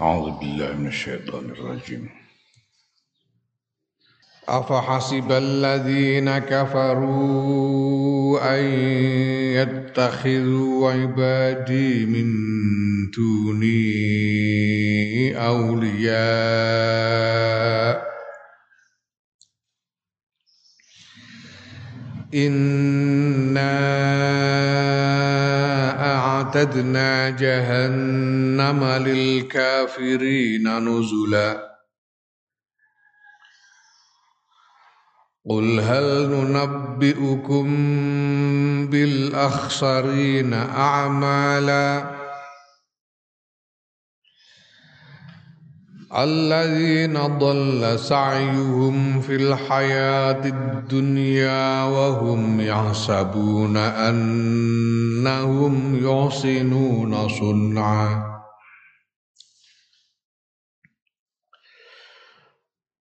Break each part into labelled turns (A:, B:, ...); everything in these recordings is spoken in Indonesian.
A: أعوذ بالله من الشيطان الرجيم. أفحسب الذين كفروا أن يتخذوا عبادي من دوني أولياء. إنا أعتدنا جهنم للكافرين نزلا. قل هل ننبئكم بالأخسرين أعمالا؟ الذين ضل سعيهم في الحياة الدنيا وهم يحسبون أنهم يحسنون صنعا.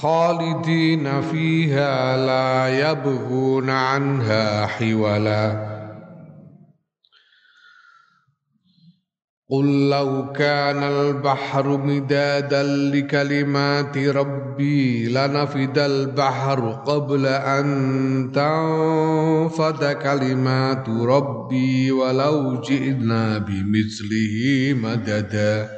A: خالدين فيها لا يبغون عنها حولا. قل لو كان البحر مدادا لكلمات ربي لنفد البحر قبل أن تنفد كلمات ربي ولو جئنا بمثله مددا.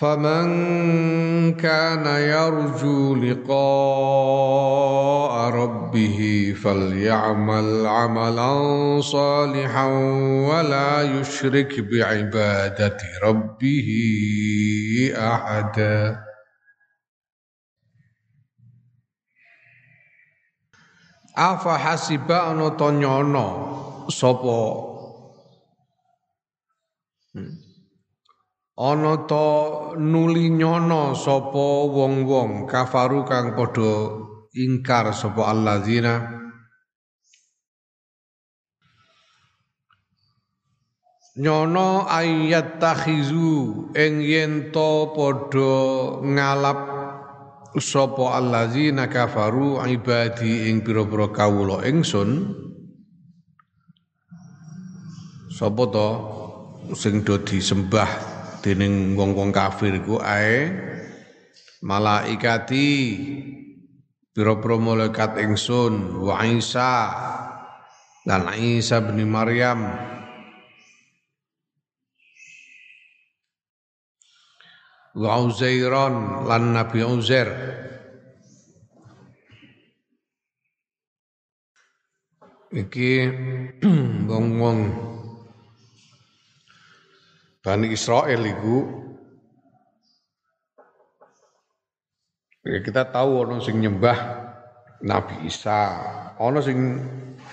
A: فمن كان يرجو لقاء ربه فليعمل عملا صالحا ولا يشرك بعبادة ربه أحدا Afa hasiba ana to nyono sapa. Ana ta nuli nyono sapa wong-wong kafaru kang padha ingkar sapa alladzina? Nyono ayat takhizu ing yen to padha ngalap sapa alladzina kafaru ibadi ing pira-pira kawula ingsun. Sapa to sing do disembah dening wong-wong kafir iku ae malaikati pira-pira malaikat ingsun wa Isa dan Isa bin Maryam. Wa Uzairon lan Nabi Uzair. Iki wong-wong Bani Israel itu ya kita tahu orang sing nyembah Nabi Isa, orang sing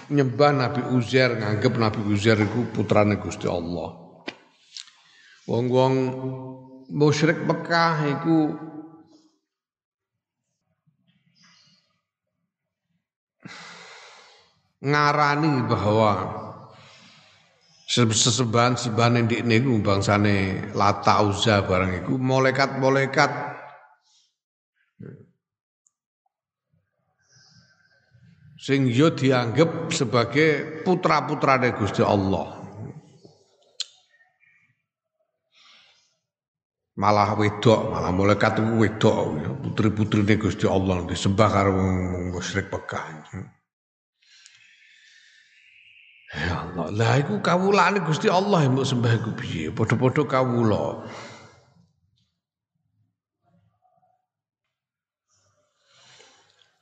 A: nyembah Nabi Uzair nganggep Nabi Uzair itu putrane Gusti Allah. Wong-wong musyrik Mekah itu ngarani bahwa yang di ini bangsane lata uza barang itu malaikat-malaikat sing yo dianggap sebagai putra-putrane Gusti Allah. Malah wedok, malah itu wedok, putri-putrine Gusti Allah disembah karo musyrik Mekah. Ya Allah, lah iku kawulane Gusti Allah mbok sembah iku piye? Padha-padha kawula.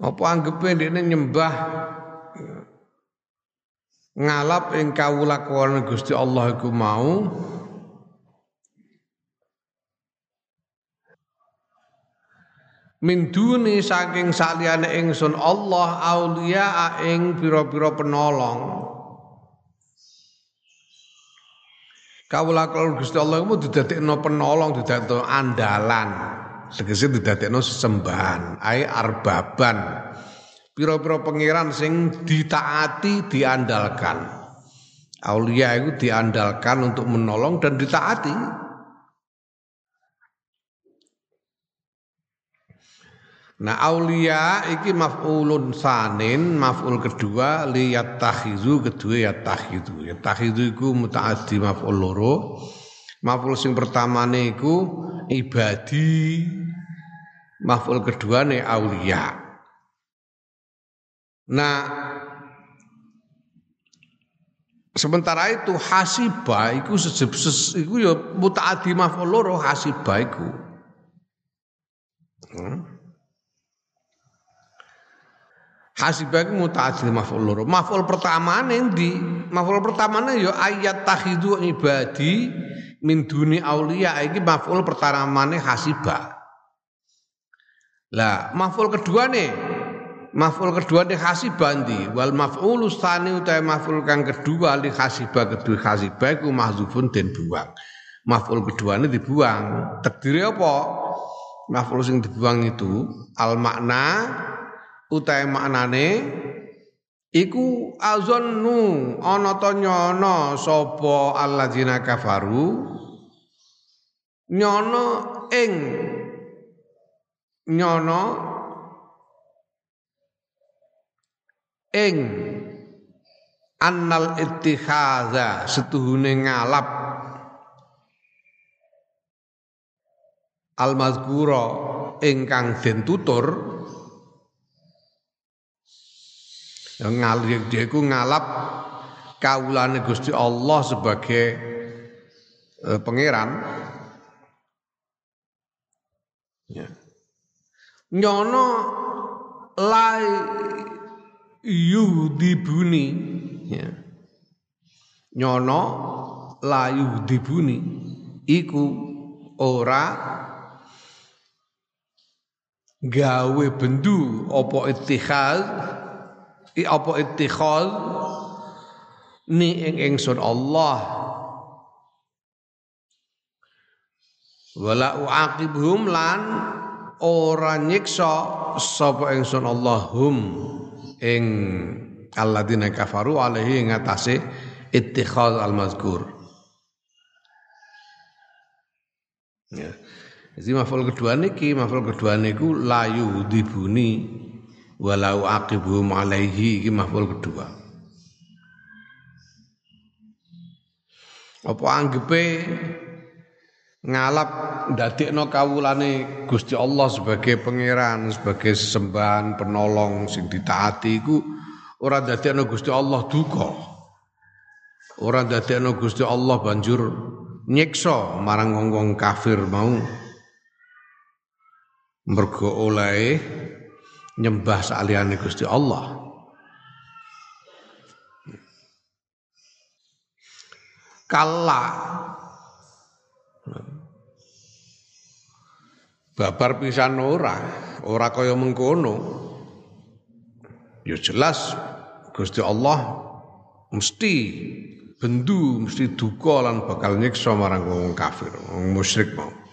A: Apa anggepe dene nyembah ngalap ing kawula kuwana Gusti Allah iku mau min duni saking saliyane ingsun Allah aulia ing pira-pira penolong Kawula kalau Gusti Allah itu didadekno penolong, didadekno andalan. Tegese didadekno sesembahan ai arbaban. Pira-pira pangeran sing ditaati diandalkan. Aulia itu diandalkan untuk menolong dan ditaati Nah aulia iki maf'ulun sanin, maf'ul kedua li yattakhizu kedua yattakhizu. Yattakhizu iku mutaaddi maf'ul loro. Maf'ul sing pertama iku ibadi. Maf'ul kedua nih aulia. Nah, sementara itu hasibah iku sejeb iku ya mutaaddi maf'ul loro hasibah iku. Hmm. Hasibah iku mutaaddi maf'ul loro. Maf'ul pertama ning di maf'ul pertama ya ayat tahidu ibadi min duni aulia iki maf'ul pertamane hasibah. Lah maf'ul kedua nih maf'ul kedua nih hasibah ndi wal maf'ul tsani utawa maf'ul kang kedua li hasibah kedua hasibah iku mahzufun den buang. Maf'ul kedua ini dibuang. Takdire apa? Maf'ul sing dibuang itu al makna utawa maknane Iku azannu ana ta nyono sapa alladzina kafaru nyono ing nyono ing annal ittikhadha setuhune ngalap al mazkura ingkang den tutur ngalir dia ngalap kaulane Gusti Allah sebagai eh, pangeran Ya. Nyono lai yudibuni ya. Nyono layu dibuni iku ora gawe bendu apa ittikhaz apa ittikhaz ni ing ingsun Allah. Wala uaqibhum lan ora nyiksa sapa ingsun Allahum ing alladzina kafaru alaihi ing atase ittikhaz al-mazkur. Ya. Jadi maf'ul kedua niki maf'ul kedua niku layu dibuni walau aqibhum alaihi iki kedua apa anggepe ngalap ndadekno kawulane Gusti Allah sebagai pangeran, sebagai sesembahan penolong sing ditaati iku ora ndadekno Gusti Allah duka. Ora ndadekno Gusti Allah banjur nyiksa marang wong-wong kafir mau mergo oleh nyembah saliyane Gusti Allah. Kala Babar pisan ora, ora kaya mengkono. Ya jelas Gusti Allah mesti bendu, mesti duka lan bakal nyiksa marang wong kafir, wong musyrik mau.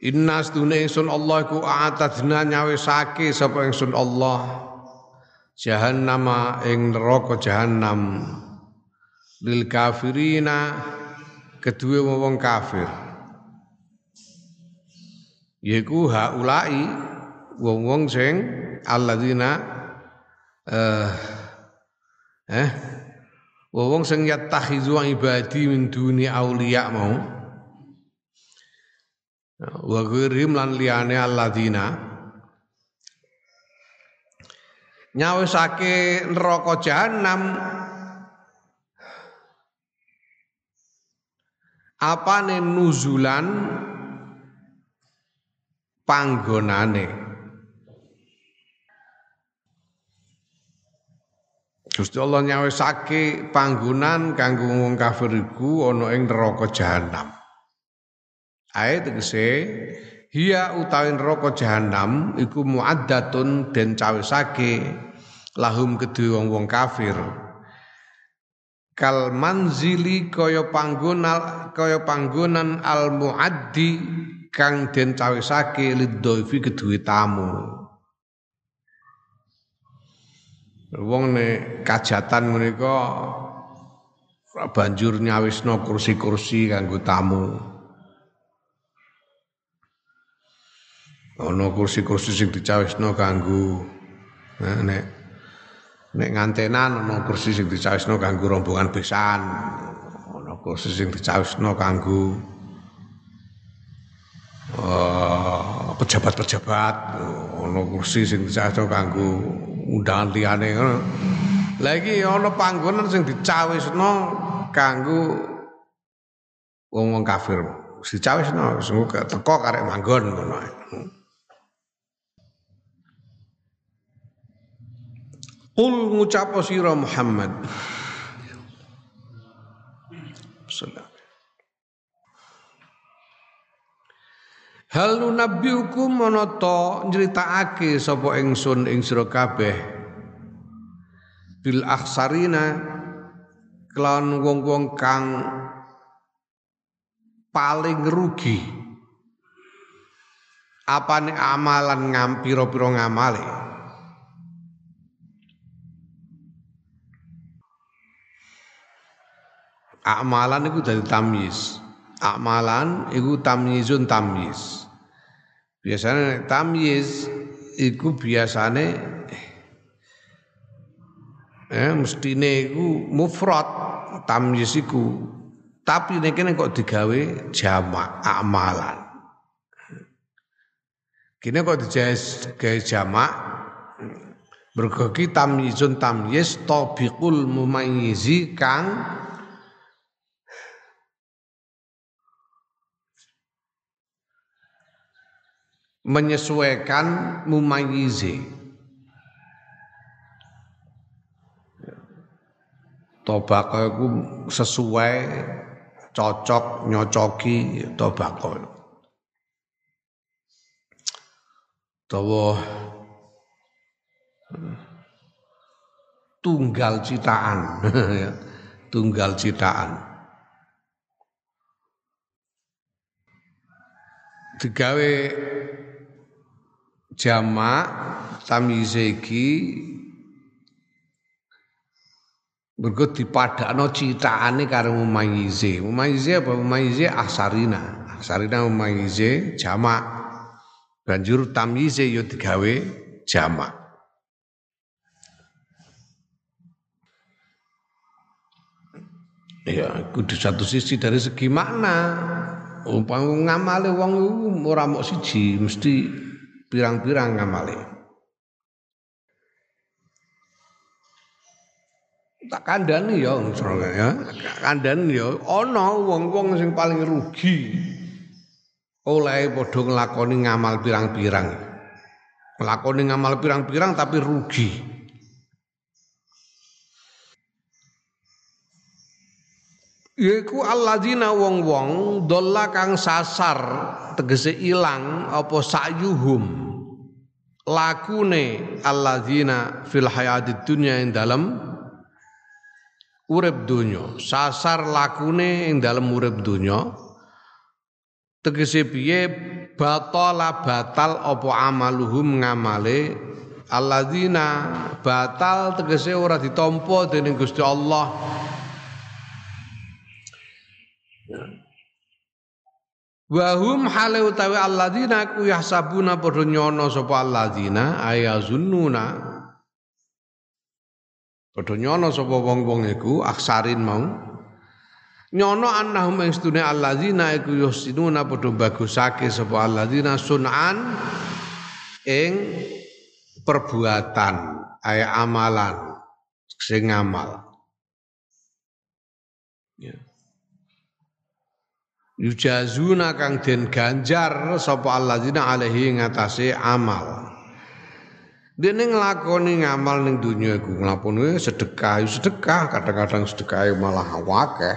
A: Inna stune ingsun Allah iku atadna nyawesake sapa ingsun Allah. Jahannama ing neraka jahannam. Lil kafirina kedua wong kafir. Yaiku haulai wong-wong sing alladzina eh eh wong sing yatakhizu ibadi min duni auliya mau wa ghairim lan liyane alladzina. Nyawisake neraka jahanam apane nuzulan panggonane? Gusti Allah nyawisake panggonan kanggo wong kafir iku ana ing neraka jahanam. Ae tegese hiya utawi neraka jahanam iku muaddatun den cawisake lahum kedue wong-wong kafir. Kal manzili kaya panggonan kaya panggonan al muaddi kang den cawisake lidhoifi kedue tamu. Wong ne kajatan menika banjur nyawisno kursi-kursi kanggo tamu ana kursi-kursi sing dicawisno kanggo nek Nek ngantenan ana kursi sing dicawisno kanggo rombongan besan. Ana kursi sing dicawisno kanggo uh, pejabat-pejabat. Ana kursi sing dicawisno kanggo undangan liyane. Lah iki ana panggonan sing dicawisno kanggo wong-wong kafir. Dicawisno sing teko karek manggon ngono. Qul ngucap sira Muhammad. Hal nunabbiukum monoto nyritakake sapa ingsun ing sira kabeh? Bil akhsarina kelawan wong-wong kang paling rugi. Apane amalan ngampiro-piro ngamale Amalan itu dari tamyiz. Amalan itu tamyizun tamyiz. Biasanya tamyiz itu biasanya eh mestine iku mufrad tamyiz tapi nek kene kok digawe jamak amalan kene kok digawe jamak mergo ki tamyizun tamyiz tabiqul mumayyizi kang menyesuaikan mumayyizi tobako itu sesuai cocok nyocoki tobako tawa tunggal citaan tunggal citaan. Digawe jamak tamyize iki mergo dipadakno citakane karo mumayyize. Mumayyize apa mumayyize asarina. Asarina mumayyize jamak. Banjur tamyize yo digawe jamak. Ya, kudu satu sisi dari segi makna. Umpama ngamale wong ora mok siji, mesti pirang-pirang ngamale. Tak kandhani ya ya. Kandhani ya ana wong-wong sing paling rugi oleh padha nglakoni ngamal pirang-pirang. Nglakoni ngamal pirang-pirang tapi rugi. Yaiku alladzina wong-wong dolla kang sasar tegese ilang apa sayuhum. Lakune alladzina fil hayatid dunya ing dalem urip dunya sasar lakune ing dalem urip dunya tegese piye? Batala batal apa amaluhum ngamale alladzina. Batal tegese ora ditampa dening Gusti Allah Wahum hale utawi alladzina ku yahsabuna padha nyono sapa alladzina ayazunnuna Padha nyono sapa wong-wong iku aksarin mau. Nyono annahum ing sedune alladzina iku yusinuna padha bagusake sapa alladzina sunan ing perbuatan aya amalan sing ngamal yujazuna kang den ganjar sapa alladzina alaihi ngatasé amal Dene nglakoni ngamal ning dunia iku nglakoni sedekah, sedekah kadang-kadang sedekah malah wakeh.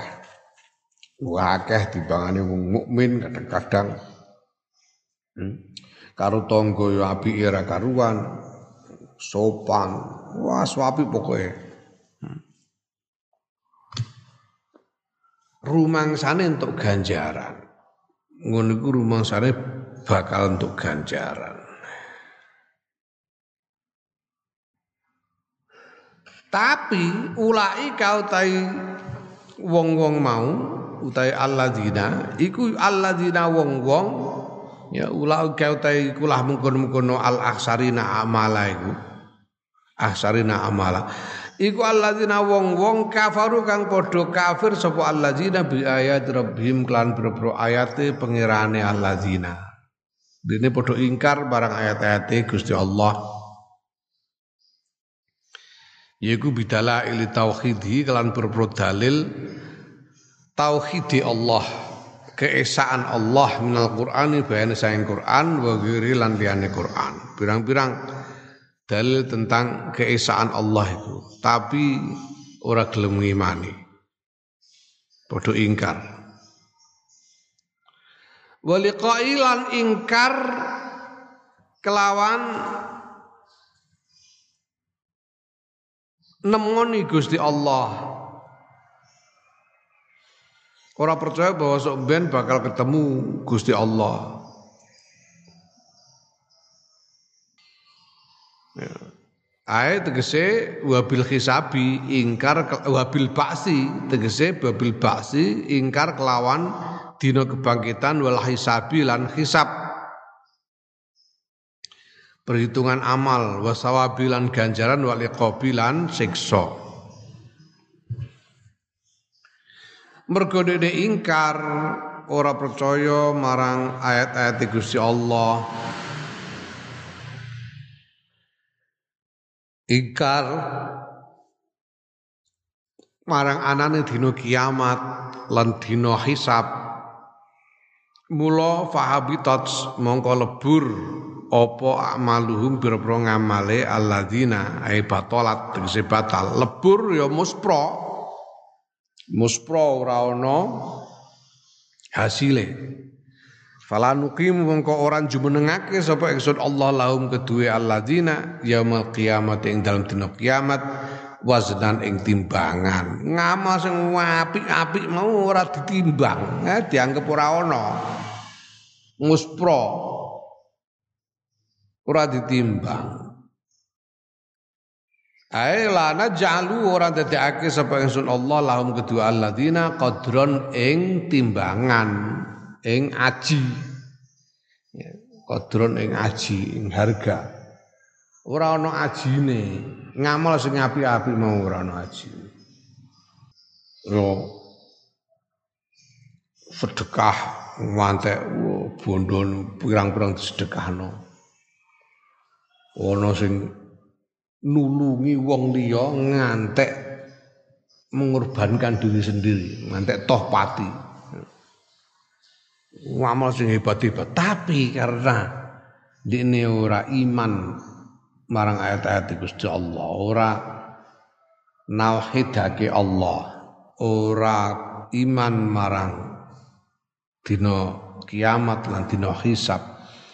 A: Wakeh timbangane wong mukmin kadang-kadang. Hmm. Karo tangga yo apike ra karuan, sopan. Wah, suapi pokoke. Rumangsane untuk ganjaran. Ngono iku rumangsane bakal untuk ganjaran. Tapi ulai kau tai wong-wong mau utai alladzina iku alladzina wong-wong ya ulai kau tai kulah mungkon-mungkono al aksarina amala iku aksarina amala iku alladzina wong-wong kafaru kang padha kafir sapa alladzina bi ayat rabbihim klan boro ayate pangerane alladzina. Dene padha ingkar barang ayat-ayate Gusti Allah. Yaiku bidala ili tauhidi kelan berpro dalil tauhidi Allah keesaan Allah minal Qur'ani bayan saing Qur'an wa lan liyane Qur'an. Pirang-pirang dalil tentang keesaan Allah itu tapi ora gelem ngimani padha ingkar waliqailan ingkar kelawan nemoni Gusti Allah. Orang percaya bahwa sok ben bakal ketemu Gusti Allah. Ae tegese wabil hisabi ingkar wabil baksi. Tegese wabil baksi ingkar kelawan dina kebangkitan wal hisabi lan hisab. Perhitungan amal wasawabilan ganjaran wali siksa. Mergo ingkar ora percaya marang ayat-ayat Gusti Allah ingkar. Marang anane dina kiamat lan dina hisab. Mula fahabitat mongko lebur apa amaluhum biro-biro ngamale alladzina ai batalat tegese batal. Lebur ya muspro. Muspro ora ana hasile fala nuqim mongko ora jumenengake sapa ingsun Allah lahum kedue alladzina yaumul kiamat ing dalam dina kiamat waznan ing timbangan. Ngamal sing apik-apik mau ora ditimbang. Eh, dianggap ora ana. Muspro. Ora ditimbang. Ae lana jalu ora dadekake sapa ingsun Allah lahum kedua alladzina qadron ing timbangan ing aji. Ya, qadron ing aji ing harga. Ora ana ajine. Ngamal sing api-api mau ora ana aji. Yo sedekah ngantek bondo pirang-pirang sedekahno ana sing nulungi wong liya ngantek mengorbankan diri sendiri ngantek toh pati ngamal sing hebat-hebat tapi karena dene ora iman marang ayat-ayat Gusti Allah ora nauhidake Allah ora iman marang dina kiamat lan dina hisab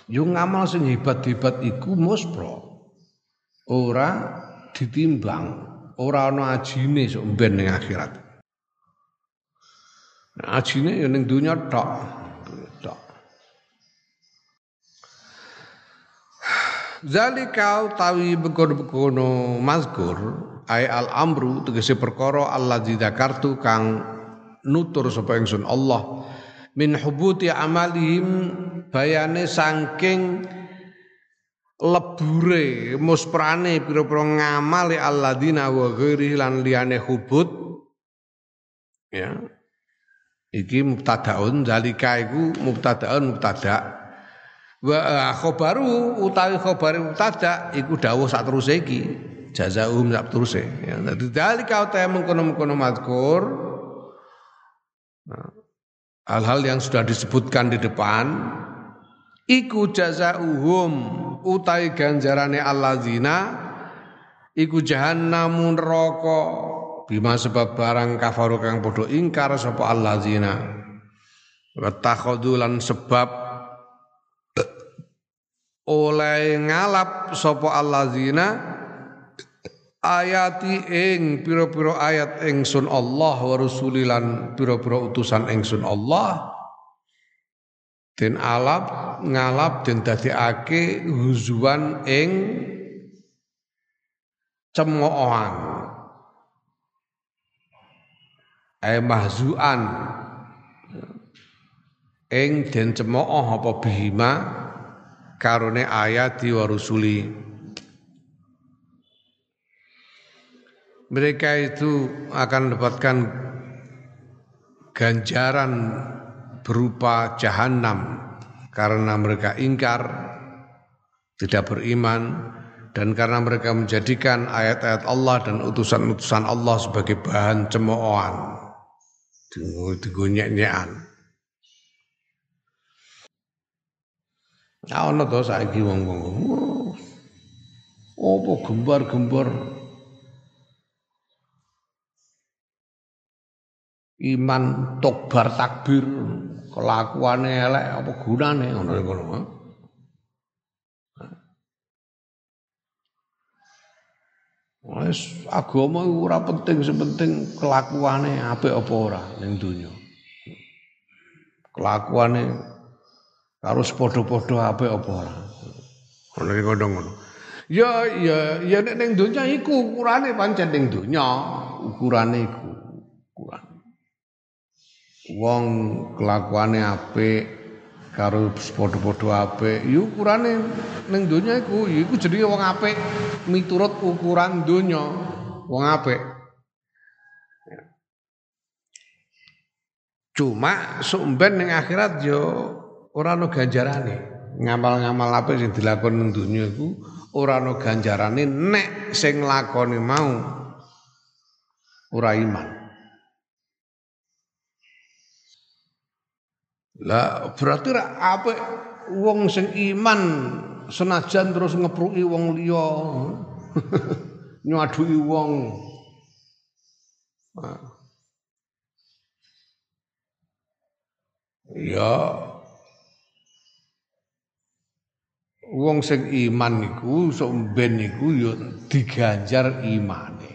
A: Yo ngamal sing hebat-hebat iku muspro. Ora ditimbang, ora ana ajine sok ben ning akhirat. Ajine ya ning dunya tok. Tok. Zalika tawi bekono-bekono mazkur ay al amru tegese perkara Allah dzakartu kang nutur sapa ingsun Allah min hubuti amalihim bayane saking lebure musprane pira-pira ngamale alladzina wa ghairi lan liyane hubut. Ya. Iki mubtadaun zalika iku mubtadaun mubtada wa khobaru utawi khobare mubtada iku dawuh sak teruse iki. Jazaum sak teruse ya dadi zalika utawi mengkono-mengkono mazkur. Nah, hal-hal yang sudah disebutkan di depan iku jazauhum utai ganjarane allazina iku jahannamun neraka. Bima sebab barang kafaru kang padha ingkar sapa allazina. Wa sebab oleh ngalap sapa allazina ayati ing pira-pira ayat ingsun Allah wa rasulilan pira-pira utusan ingsun Allah den alap ngalap den dadekake huzuan ing cemoohan. Ay mahzuan. Ing den cemooh apa bihima karone ayat wa rusuli. Mereka itu akan mendapatkan ganjaran berupa jahanam karena mereka ingkar tidak beriman dan karena mereka menjadikan ayat-ayat Allah dan utusan-utusan Allah sebagai bahan cemoohan. Digonyek-nyekan Ana to saiki wong-wong. Apa gembar-gembar iman tokbar takbir kelakuane elek apa gunane ngono ngono. Wes agama ora penting sepenting kelakuane apik apa ora ning donya. Kelakuane harus padha-padha apik apa ora. Ngono iki ngono. Ya ya ya nek ning donya iku ukurane pancen ning donya, ukurane iku ukuran. Wong kelakuane apik karo padha-padha apik ya ukurane ning donya iku. Ya iku jenenge wong apik miturut ukuran donya. Wong apik. Cuma sumben ning akhirat yo ora ono ganjarane ngamal-ngamal apik sing dilakoni ning donya iku ora ono ganjarane nek sing lakoni mau ora iman Lah berarti ra apa wong sing iman senajan terus ngepruki wong liya. Nyaduki wong. Ya wong sing iman niku sok ben niku ya diganjar imane.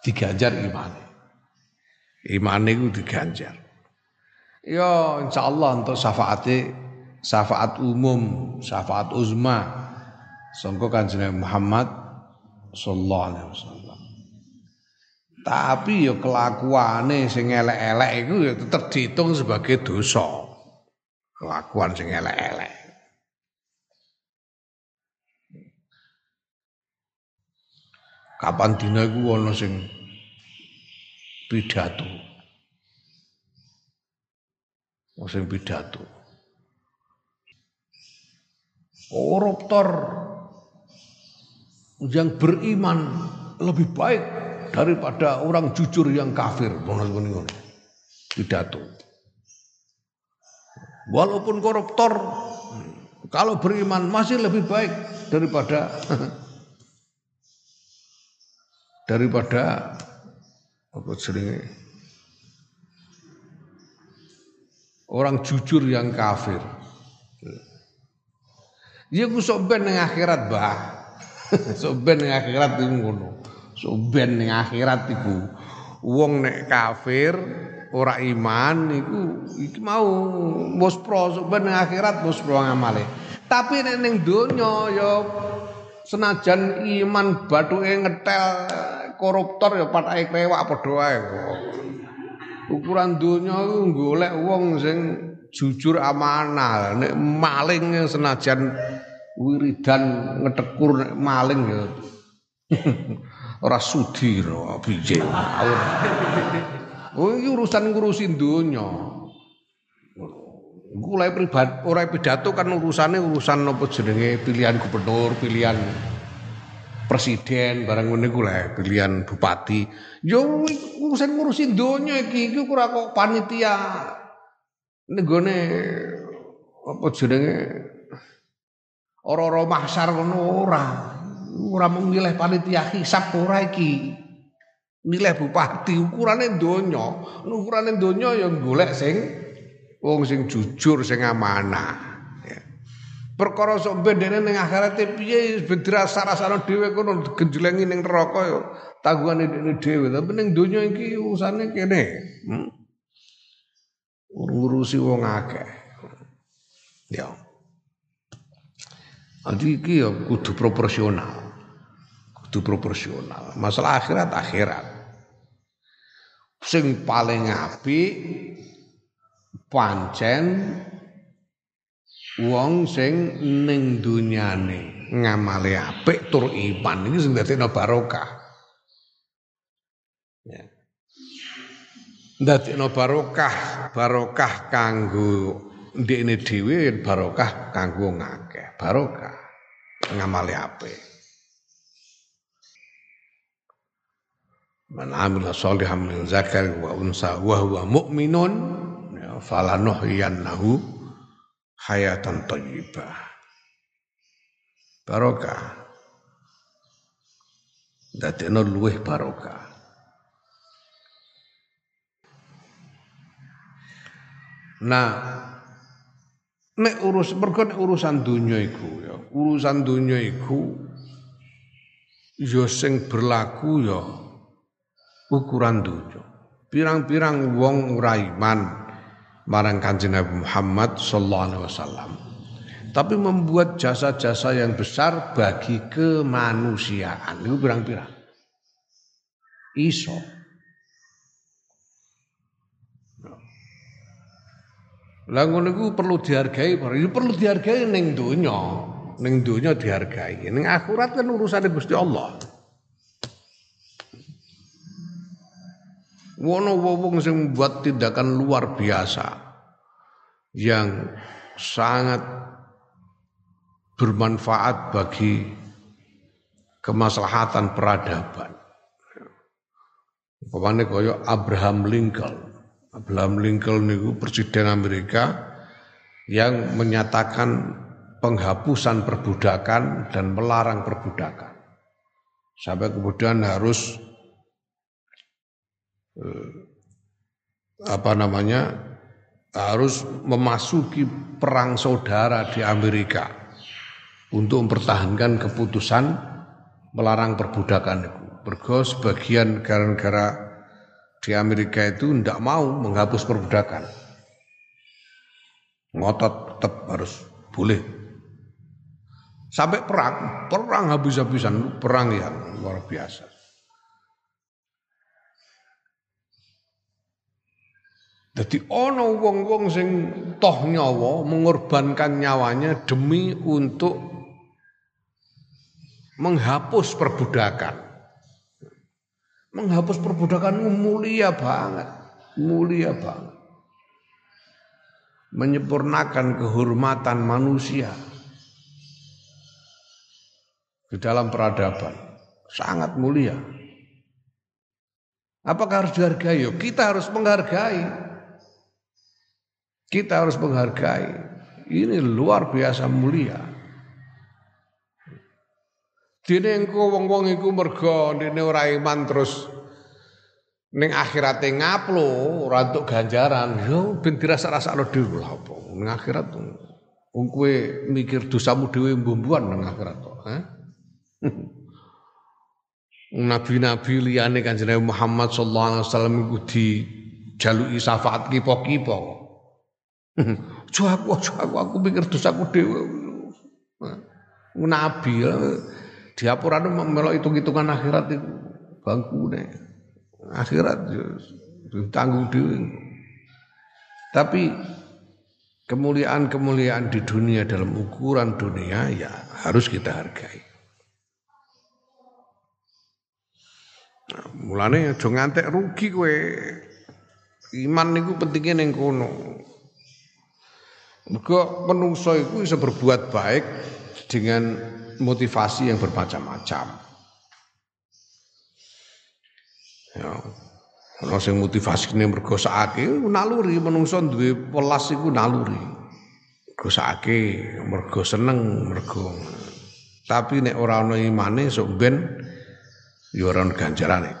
A: Diganjar imane. Iman itu diganjar. Ya insyaallah untuk syafaate syafaat umum, syafaat uzma sangka Kanjeng Muhammad sallallahu alaihi wasallam. Tapi ya kelakuane sing elek-elek iku ya tetep dihitung sebagai dosa. Kelakuan sing elek-elek. Kapan dina iku ana sing pidato. Sing pidato. Koruptor yang beriman lebih baik daripada orang jujur yang kafir. Pidato. Walaupun koruptor kalau beriman masih lebih baik daripada daripada apa jenenge orang jujur yang kafir. Ya ku sok ben akhirat, Mbah. sok ben akhirat iku ngono. Sok akhirat iku wong nek kafir ora iman iku iki mau pro ben akhirat bos pro ngamale. Tapi nek ning donya ya senajan iman bathuke ngetel koruptor ya patake klewak padha wae. Ukuran donya iku golek wong sing jujur amanah nek maling senajan wiridan ngetekur maling ya ora sudi ora piye oh urusan ngurusin donya Mulai pribadi orang pidato kan urusannya urusan apa jenenge pilihan gubernur, pilihan presiden barang ngene ku pilihan bupati. Yo urusan ngurusin donya iki iki ora kok panitia negone apa jenenge ora-ora mahsyar ngono ora. Ora memilih panitia hisab ora iki. Milih bupati ukurane donya. Ukurane donya ya golek sing wong sing jujur sing amanah ya. perkara sok bendene ning akhirat piye ben dirasa-rasane dhewe kono genjlengi ning neraka ya tangguhane dhewe tapi ning donya iki urusane kene hmm? ngurusi wong akeh ya Jadi iki ya kudu proporsional. Kudu proporsional. Masalah akhirat akhirat. Sing paling apik pancen wong sing ning dunyane ngamale apik tur iman iki sing dadekno barokah. Ya. Dadekno barokah, barokah kanggo ndekne dhewe barokah kanggo ngakeh. Barokah ngamale apik. Man amila sholihan min zakari wa unsa wa huwa mu'minun falanuhyiyannahu hayatan thayyibah. Barokah. Dadekno luweh barokah. Nah, nek urus mergo nek urusan dunia iku ya, urusan dunia iku ya sing berlaku ya ukuran dunia. Pirang-pirang wong ora iman marang Kanjeng Nabi Muhammad sallallahu alaihi wasallam. Tapi membuat jasa-jasa yang besar bagi kemanusiaan. Itu pirang-pirang. Iso. Lah ngono iku perlu dihargai, perlu dihargai ning donya. Ning donya dihargai. Ning akhirat kan urusan Gusti Allah. Wono wong sing membuat tindakan luar biasa yang sangat bermanfaat bagi kemaslahatan peradaban. Pemane kaya Abraham Lincoln. Abraham Lincoln niku presiden Amerika yang menyatakan penghapusan perbudakan dan melarang perbudakan. Sampai kemudian harus apa namanya harus memasuki perang saudara di Amerika untuk mempertahankan keputusan melarang perbudakan itu. Bergo sebagian negara-negara di Amerika itu tidak mau menghapus perbudakan. Ngotot tetap harus boleh. Sampai perang, perang habis-habisan, perang yang luar biasa. Jadi ono wong-wong sing toh nyawa mengorbankan nyawanya demi untuk menghapus perbudakan. Menghapus perbudakan mulia banget, mulia banget. Menyempurnakan kehormatan manusia di dalam peradaban sangat mulia. Apakah harus dihargai? Kita harus menghargai. Kita harus menghargai. Ini luar biasa mulia. Dene engko wong-wong iku mergo dene ora iman terus ning akhirate ngaplo ora entuk ganjaran. Yo ben dirasa-rasakno dhewe lha apa. Ning akhirat wong kowe mikir dosamu dhewe mbumbuan ning akhirat to, eh? Nabi-nabi liyane Kanjeng Muhammad sallallahu alaihi wasallam iku dijaluki syafaat kipo-kipo. Ojo aku, ojo aku, aku pikir dosaku dhewe. Nabi diapurane melok hitung-hitungan akhirat itu bangkune. Akhirat tanggung dhewe. Tapi kemuliaan-kemuliaan di dunia dalam ukuran dunia ya harus kita hargai. Nah, mulane aja ngantek rugi kowe. Iman niku pentingnya ning kono. Mergo menungso iku bisa berbuat baik dengan motivasi yang bermacam-macam. Ya, ana sing motivasine mergo sakake naluri menungso duwe welas iku naluri. Mergo sakake, mergo seneng, mergo tapi nek ora ana imane sok ben ya ora ganjarane.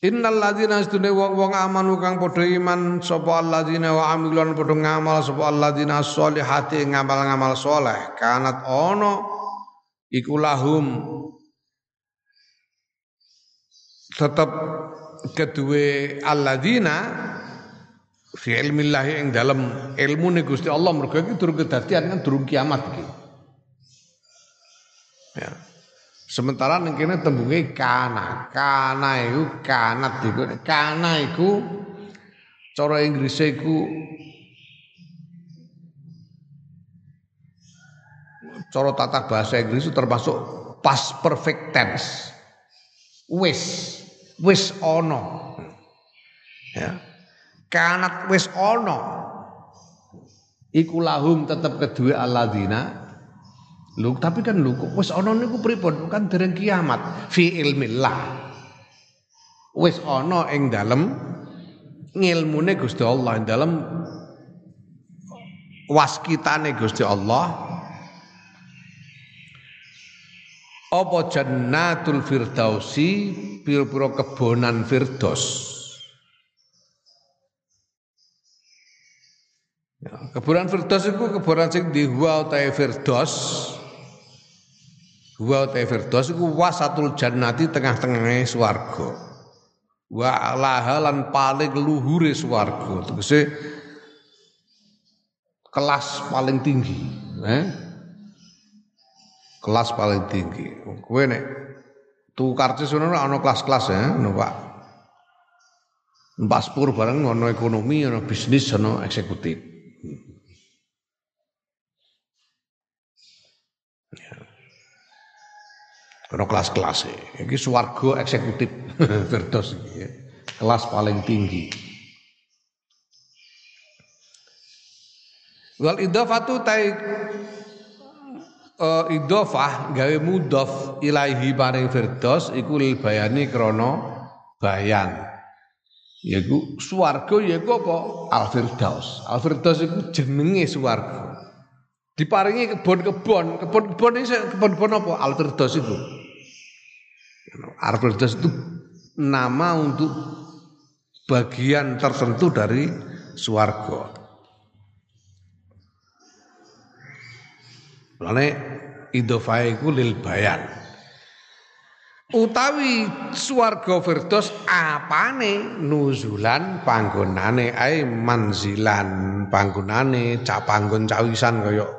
A: Innal ladzina astune wong-wong amanu kang padha iman sapa alladzina wa amilun padha ngamal sapa alladzina sholihati ngamal-ngamal soleh kanat ono iku lahum tetep kedue alladzina fi ilmillah ing dalam ilmu ne Gusti Allah mergo iki durung kedadian kan durung kiamat iki. Ya. Sementara ning kene tembunge kana. Kana iku kanat iku. Kana iku cara Inggris iku cara tata bahasa Inggris itu termasuk past perfect tense. Wis, wis ono. Ya. Kanat wis ono. Iku lahum tetep kedua alladzina Lu tapi kan lu wis ana niku pripun? Kan dereng kiamat fi ilmillah. Wis ana ing dalem ngilmune Gusti Allah ing dalem waskitane Gusti Allah. Apa jannatul firdausi pira-pira kebonan firdaus. Ya, kebonan firdaus itu kebonan sing firdaus Wa ta firdaus iku wasatul jannati tengah-tengahe swarga. Wa laha lan paling luhure swarga. Tegese kelas paling tinggi, eh? Kelas paling tinggi. Kowe nek tuku karcis ngono ana kelas-kelas ya, ngono Pak. Mbak Spur bareng ono ekonomi, ono bisnis, ono eksekutif. Karena kelas-kelas ini swarga eksekutif Firdaus ya. Kelas paling tinggi. Wal idhafatu tai uh, idhafah gawe mudhaf ilaihi paring Firdaus iku lil bayani krana bayan. Yaiku swarga yaiku apa? Al Firdaus. Al Firdaus iku jenenge swarga. Diparingi kebon-kebon, kebon-kebon ini kebon-kebon apa? Al Firdaus itu. Arbeldas itu nama untuk bagian tertentu dari swarga. Lane idhofah iku lil bayan. Utawi swarga firdaus apane nuzulan panggonane ae manzilan panggonane cak panggon cawisan kaya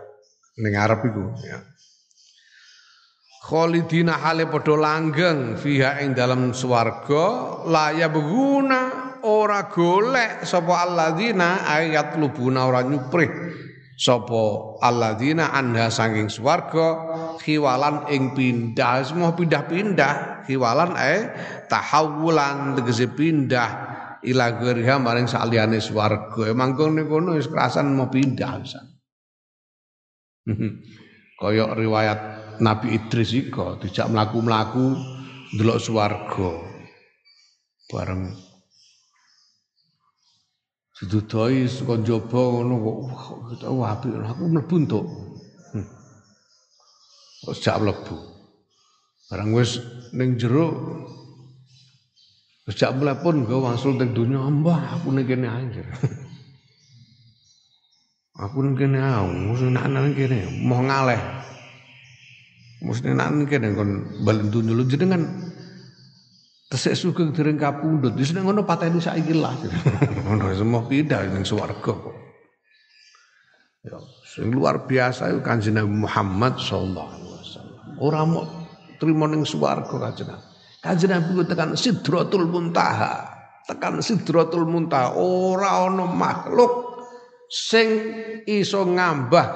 A: ning arep ya. Khalidina hale padha langgeng fiha ing dalam swarga la yabguna ora golek sapa alladzina ayat lubuna ora nyuprih sapa alladzina anha saking swarga khiwalan ing pindah semua pindah-pindah khiwalan eh tahawulan tegese pindah ila ghairiha maring saliyane swarga. Emang kono kono wis kerasan mau pindah kaya riwayat Nabi Idris iko dijak mlaku-mlaku ndelok swarga. Bareng sedudoi saka njaba ngono kok wah apik aku mlebu entuk. Hmm. Kok jak mlebu. Barang wis ning jero Sejak mulai pun gue wangsul teng dunia, mbah aku ning kene anjir. aku ning kene mesti nak nang kene, mau ngaleh. Mesti nak kene kon balen dunya lu jenengan tesek sugeng dereng kapundhut. Wis nek ngono pateni saiki lah. Ngono semua pindah ning swarga kok. Ya, luar biasa itu Kanjeng Nabi Muhammad sallallahu alaihi wasallam. Ora mau trimo ning swarga Kanjeng Nabi. Kanjeng tekan Sidratul Muntaha. tekan Sidratul Muntaha ora ana makhluk sing iso ngambah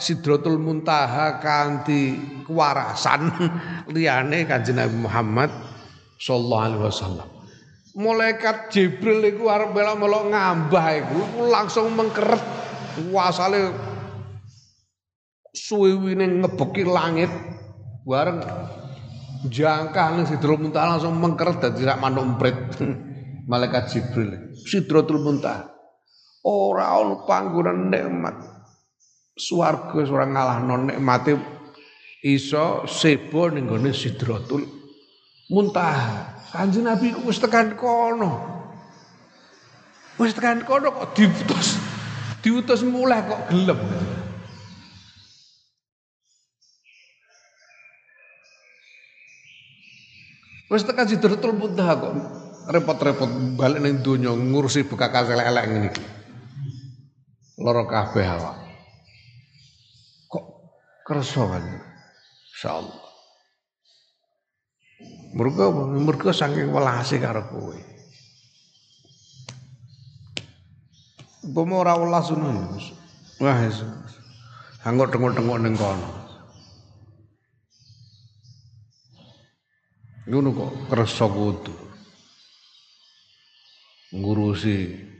A: Sidratul Muntaha kanthi kewarasan liyane Kanjeng Nabi Muhammad sallallahu alaihi wasallam. Malaikat Jibril iku arep melok ngambah iku langsung mengkeret wasale suwiwine ngebeki langit bareng jangka ning Sidratul Muntaha langsung mengkeret dadi rak manuk. Malaikat Jibril Sidratul Muntaha. Ora ono panggonan nikmat. Swarga ora ngalahno nikmate iso sebo ning gone Sidratul Muntaha. Kanjeng Nabi wis tekan kono. Wis tekan kono kok diutus. Diutus mulai kok gelem. Wis tekan Sidratul Muntaha kok repot-repot balik ning donya ngurusi bekas elek-elek ngene iki. Lara kabeh awak. Kan? Insyaallah. Mergo mergo saking welase karo kowe. Umpama ora welas ngono. Wah, hangok tengok-tengok ning kono. Ngono kok kersa kudu. Ngurusi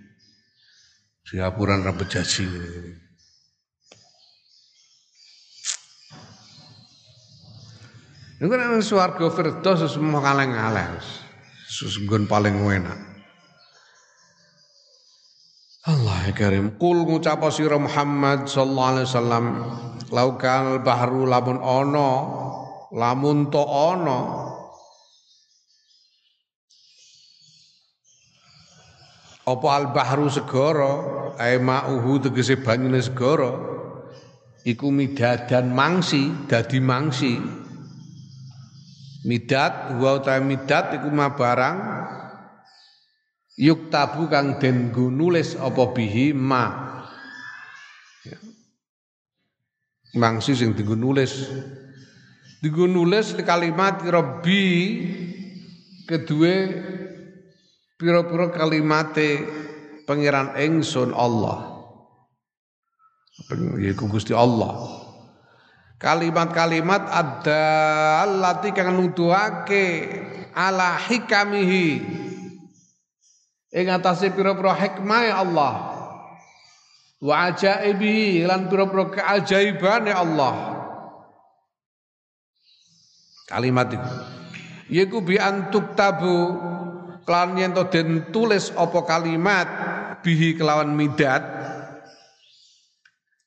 A: Singapuran rambut jaji ini. Ini kan suarga Firdaus semua kaleng-kaleng. Susunggun paling enak. Allah karim. Kul ngucap sira Muhammad sallallahu alaihi wasallam, laukan bahru lamun ono, lamun to ono, apa al bahru segara ae ma'uhu tegese banyune segara iku midadan mangsi dadi mangsi Midat wa utawi midat iku ma barang yuk tabu kang den nulis apa bihi ma. Ya. Mangsi sing dienggo nulis. Dienggo nulis kalimat Rabbi kedua pira-pira kalimate pangeran ingsun Allah. Yaiku Gusti Allah kalimat-kalimat ada lati kang nuduhake ala hikamihi. Ing atase pira-pira hikmah Allah. Wa ajaibihi lan pira-pira keajaibane Allah. Kalimat itu. Yiku bi antuk tabu kelan yen to den tulis apa kalimat bihi kelawan midat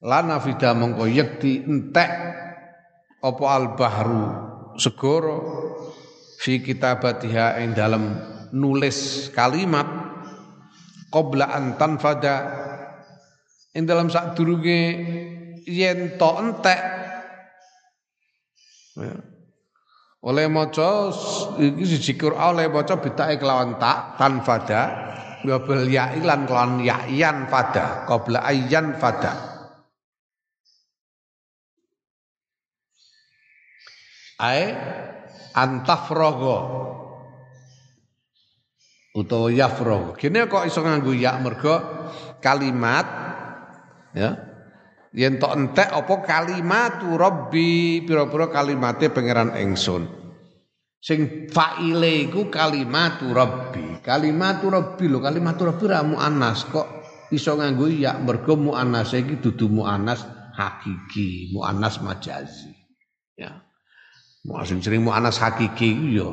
A: lana fida mongko yekti entek apa al bahru segoro fi kitabatiha ing dalam nulis kalimat qabla an tanfada ing dalam sadurunge yen to entek ya. oleh maca iki siji Quran oleh maca bitake kelawan tak tanfada wa bil ya lan kelawan ya fada qabla ayyan fada Ae antafrogo. Utawa yafrogo. Kene kok iso nganggo ya mergo kalimat ya? Yen tok entek apa kalimatu rabbi? Pira-pira kalimate pangeran ingsun sing faile iku kalimatu rabbi. Kalimatu rabbi lho kalimatu rabbi ra muannas. Kok iso nganggo ya mergo muannas iki dudu muannas hakiki muannas majazi ya Sing jeneng mu'anas hakiki iku ya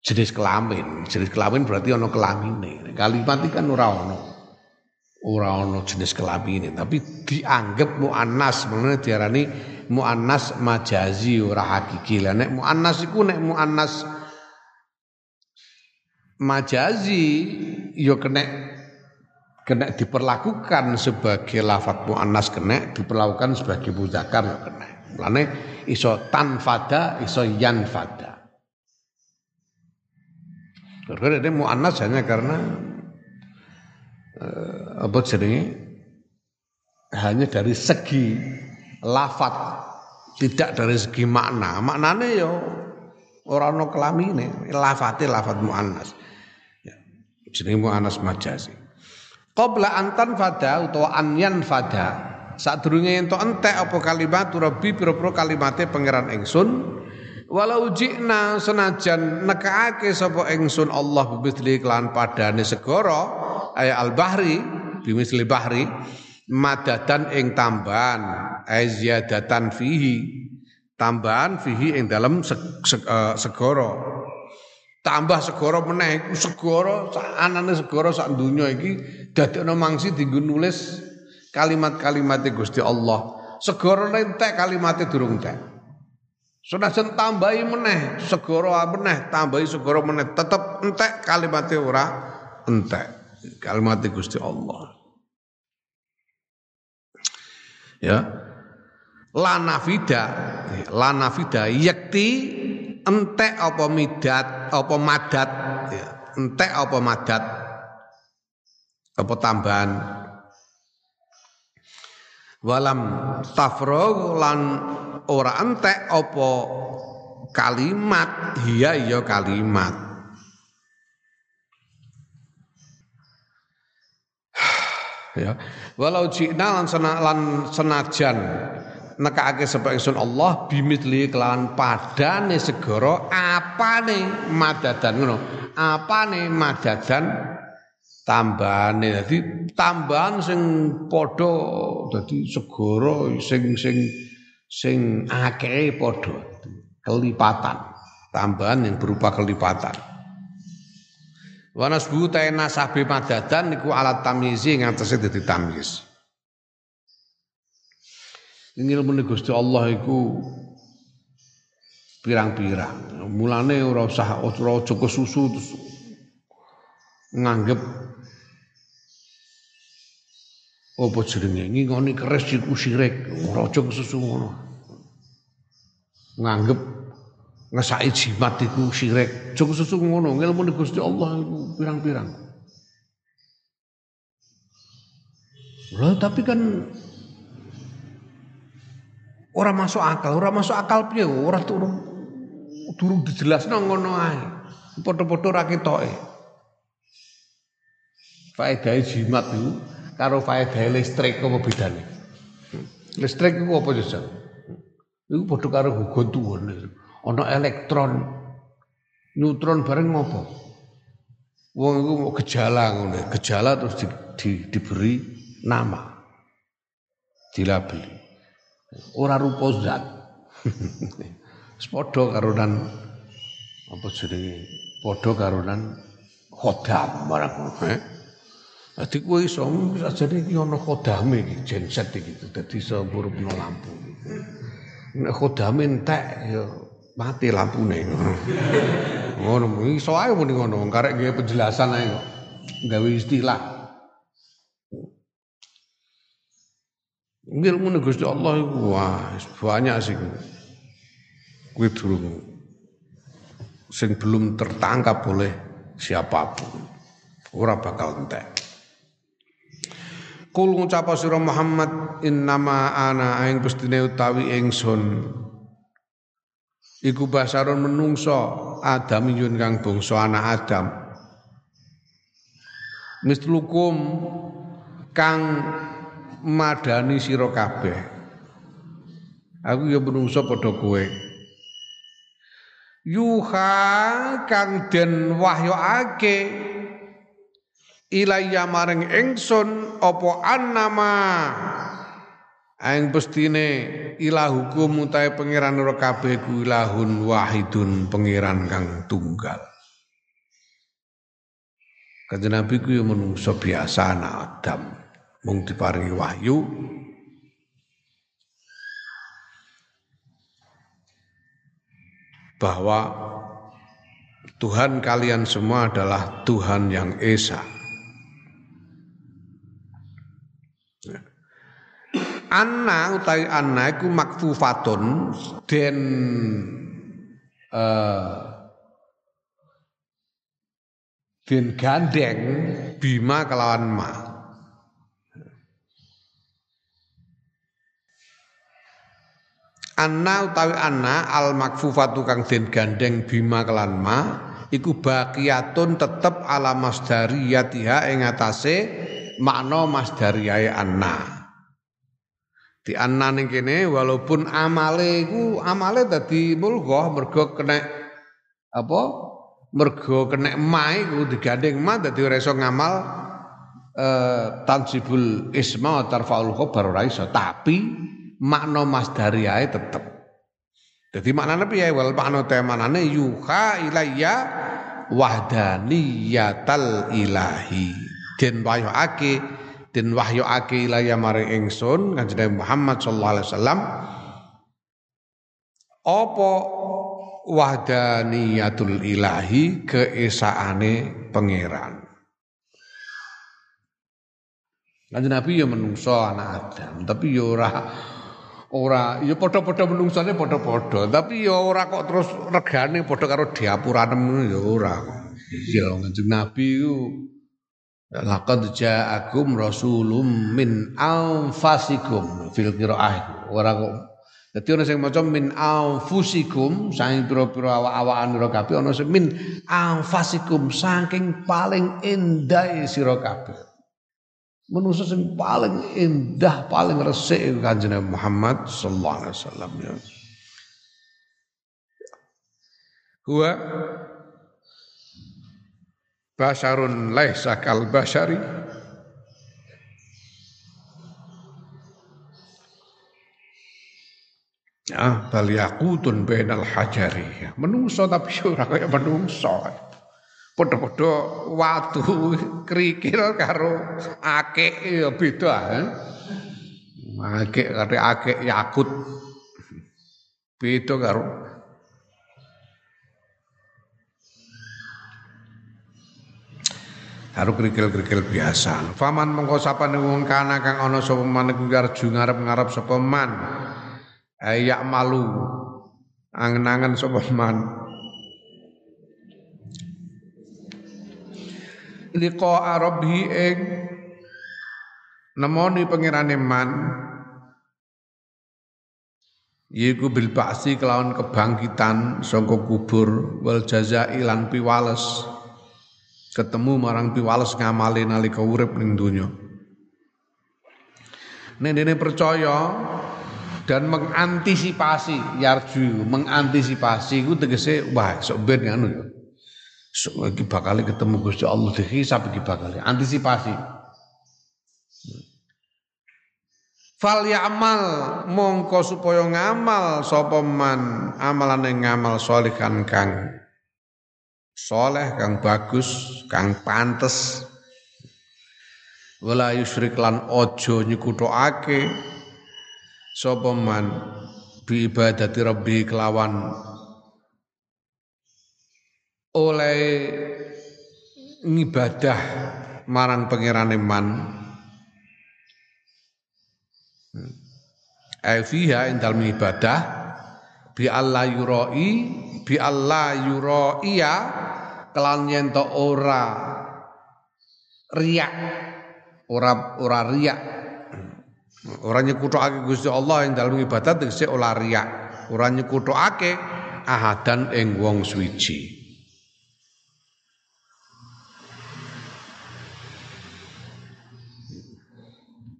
A: jenis kelamin. Jenis kelamin berarti ana kelamine. Kalimat iki kan ora ana. Ora ana jenis kelamin, tapi dianggap mu'annas, menene diarani mu'annas majazi ora hakiki. Lah nek mu'annas iku nek mu'annas majazi ya kena kena diperlakukan sebagai lafat mu'annas kena diperlakukan sebagai muzakkar ya kena. Lane iso tanfada, iso yanfada. Karena dia mu'annas hanya karena uh, apa jenenge? Hanya dari segi lafat tidak dari segi makna. Maknane yo ya ora ana kelamine lafate lafat muannas. Jenenge anas majazi qabla antan fada utawa anyan fada sadurunge ento entek apa kalimat? Rabbi pira-pira kalimate pangeran ingsun walau jikna senajan nekaake sapa ingsun Allah bimithli kelan padane segara ay al bahri bimithli bahri madatan ing tambahan ay ziyadatan fihi tambahan fihi ing dalam eh, segara. Tambah segara meneh iku segara anane segara sak donya iki dadekno mangsi dienggo nulis kalimat-kalimat Gusti Allah. Segara entek kalimatnya durung entek. Senajan tambahi meneh segara meneh tambahi segara meneh tetep entek kalimatnya ora entek. Kalimatnya Gusti Allah. Ya. Lanafida, lanafida yakti entek apa midat apa madat ya. entek apa madat apa tambahan walam tafrog lan ora entek apa kalimat. Iya iya kalimat. Ya. Walau jina lan, sena, lan senajan nekake sapa ingsun Allah bimitli kelawan padane segara apane madadan ngono. Apane madadan tambahane dadi tambahan sing padha dadi segara sing sing sing akeh padha. Kelipatan. Tambahan yang berupa kelipatan. Wanas bu taena sabi madadan niku alat tamizi ngatasi dadi tamyiz. Ilmu Gusti Allah iku pirang-pirang. Mulane ora usah ora aja terus nganggep apa jenenge ngingoni keris iku syirik. Ora aja kesusu ngono. Nganggep ngesaki jimat iku syirik. Aja kesusu ngono. Ilmu Gusti Allah iku pirang-pirang. Lah tapi kan Orang masuk akal, orang masuk akal piye? Orang turun durung dijelasno ngono ae. Padha-padha ra ketoke. Faedah jimat itu karo faedah listrik apa bedane? Listrik itu apa jasa? Itu padha karo gontuan. Ana elektron, neutron bareng ngopo? Wong iku gejala ngono, gejala terus di, di, diberi nama. Dilabeli ora rupa zat. Padha karonan apa jenenge? Padha karonan khodam barang eh. Dadi kowe iso sajane iki ana khodame iki genset iki dadi iso burupno lampu. Nek khodame entek ya mati lampune. Ngono iso ae muni ngono karek penjelasan ae kok. Gawe istilah. Ilmu Gusti Allah wah banyak sih. Kuwi durung sing belum tertangkap oleh siapa pun. Ora bakal entek. Kul ngucap sira Muhammad innama ana aing pestine utawi ingsun iku basarun menungso Adam yun kang bangsa anak Adam mislukum kang madani sira kabeh. Aku ya menungso padha kowe. Yuha kang den wahyuake ilayya maring ingsun apa annama aing pestine ilahukum utahe pangeran ora kabeh ku ilahun wahidun pangeran kang tunggal. Kanjeng Nabi ku ya menungso biasa anak Adam mung diparingi wahyu bahwa Tuhan kalian semua adalah Tuhan yang esa. Anna utai anna iku makfufatun den uh, den gandeng bima kelawan ma. Anna utawi anna al makfufatu kang den gandeng bima kelan ma iku baqiyatun tetep ala masdariyatiha ing atase makna masdariyae anna di anna ning kene walaupun amale iku amale dadi mulghah mergo kena apa mergo kena ma iku digandeng ma dadi ora ngamal eh, tansibul isma tarfaul khabar ora iso. Tapi makna masdariyae tetep. Jadi maknanya piye? Wal makna temanane yuha ilayya wahdaniyatal ilahi. Den wahyuake den wahyuake ilayya maring ingsun kanjeng Muhammad sallallahu alaihi wasallam apa wahdaniyatul ilahi keesaane pangeran. Kanjeng Nabi ya menungso anak Adam, tapi ya ora ora ya padha-padha menungsane padha-padha tapi ya ora kok terus regane padha karo diapuranem ya ora iya kanjeng nabi ku laqad ja'akum rasulum min anfasikum. Fil qiraah ora kok. Dadi ana sing maca min anfusikum saking pira-pira awak-awakan sira kabeh ana sing min anfasikum saking paling endah sira kabeh. Manusia yang paling indah, paling resik kanjeng Muhammad sallallahu alaihi wasallam ya. Huwa basharun laisa kal bashari Ya, bal yaqutun bainal hajari. Menungso tapi ora kaya menungso. Padha-padha watu krikil karo akik ya beda. Eh? Akik kate akik yakut. Beda karo karo krikil-krikil biasa. Faman mengko sapane wong kana kang ana sapa man iku arju ngarep-ngarep sapa man. Ayak malu angen-angen sapa man liqa rabbi ing nemoni pangerane man yiku bil kelawan kebangkitan saka kubur wal jazai lan piwales ketemu marang piwales ngamali nalika urip ning donya Nek percaya dan mengantisipasi yarju mengantisipasi itu tegese wah sok ben ngono ya So, iki bakal ketemu Gusti Allah dihisab iki bakal antisipasi. Fal ya'mal mongko supaya ngamal sapa man amalane ngamal solihan kang soleh kang bagus kang pantes. Wala yusyrik lan aja nyekutokake sapa man bi ibadati rabbi kelawan? Oleh ngibadah marang pangerane man. Aifiha indal ibadah bi Allah yuroi bi Allah yuroiya kelan yen ora riak ora ora riak. Ora nyekuthokake Gusti Allah ing dalem ibadah tegese ora riak. Ora nyekuthokake ahadan ing wong suci.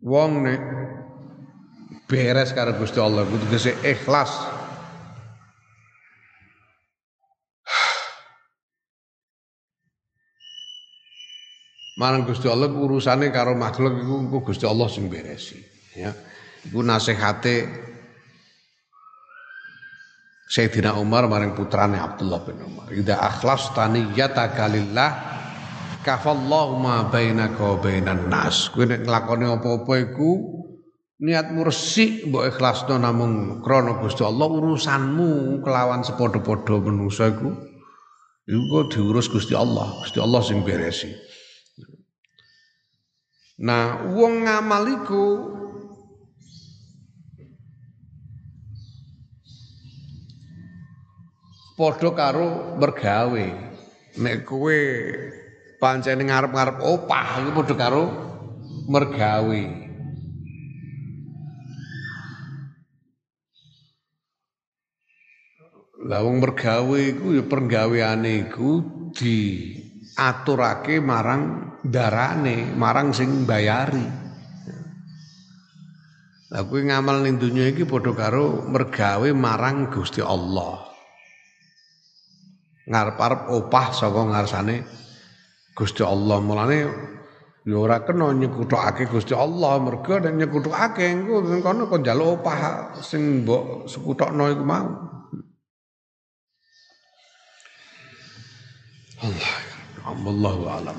A: Wong nek beres karo Gusti Allah kudu ikhlas Marang Gusti Allah urusane karo makhluk iku Gusti Allah sing beresi ya. Iku nasihate Sayyidina Umar maring putrane Abdullah bin Umar. Ida akhlas taniyataka lillah kafallahu ma bainaka wa bainan nas. Kowe nek nglakoni apa-apa iku niatmu resik mbok ikhlasno namung krana Gusti Allah urusanmu kelawan sepadha-padha manungsa iku iku diurus Gusti Allah Gusti Allah sing beresi Nah, wong ngamal iku padha karo bergawe. Nek kowe pancene ngarep-ngarep opah iku padha karo mergawe. Lah wong mergawe iku ya pergaweane iku diaturake marang darane, marang sing bayari. Lah kuwi ngamal ning donya iki padha karo mergawe marang Gusti Allah. Ngarep-arep opah saka ngarsane Gusti Allah. Mulane ya ora kena nyekutukake Gusti Allah, mergo nek nyekutukake engko kono kok njaluk opah sing mbok sekutokno iku mau. Allah, Allah alam.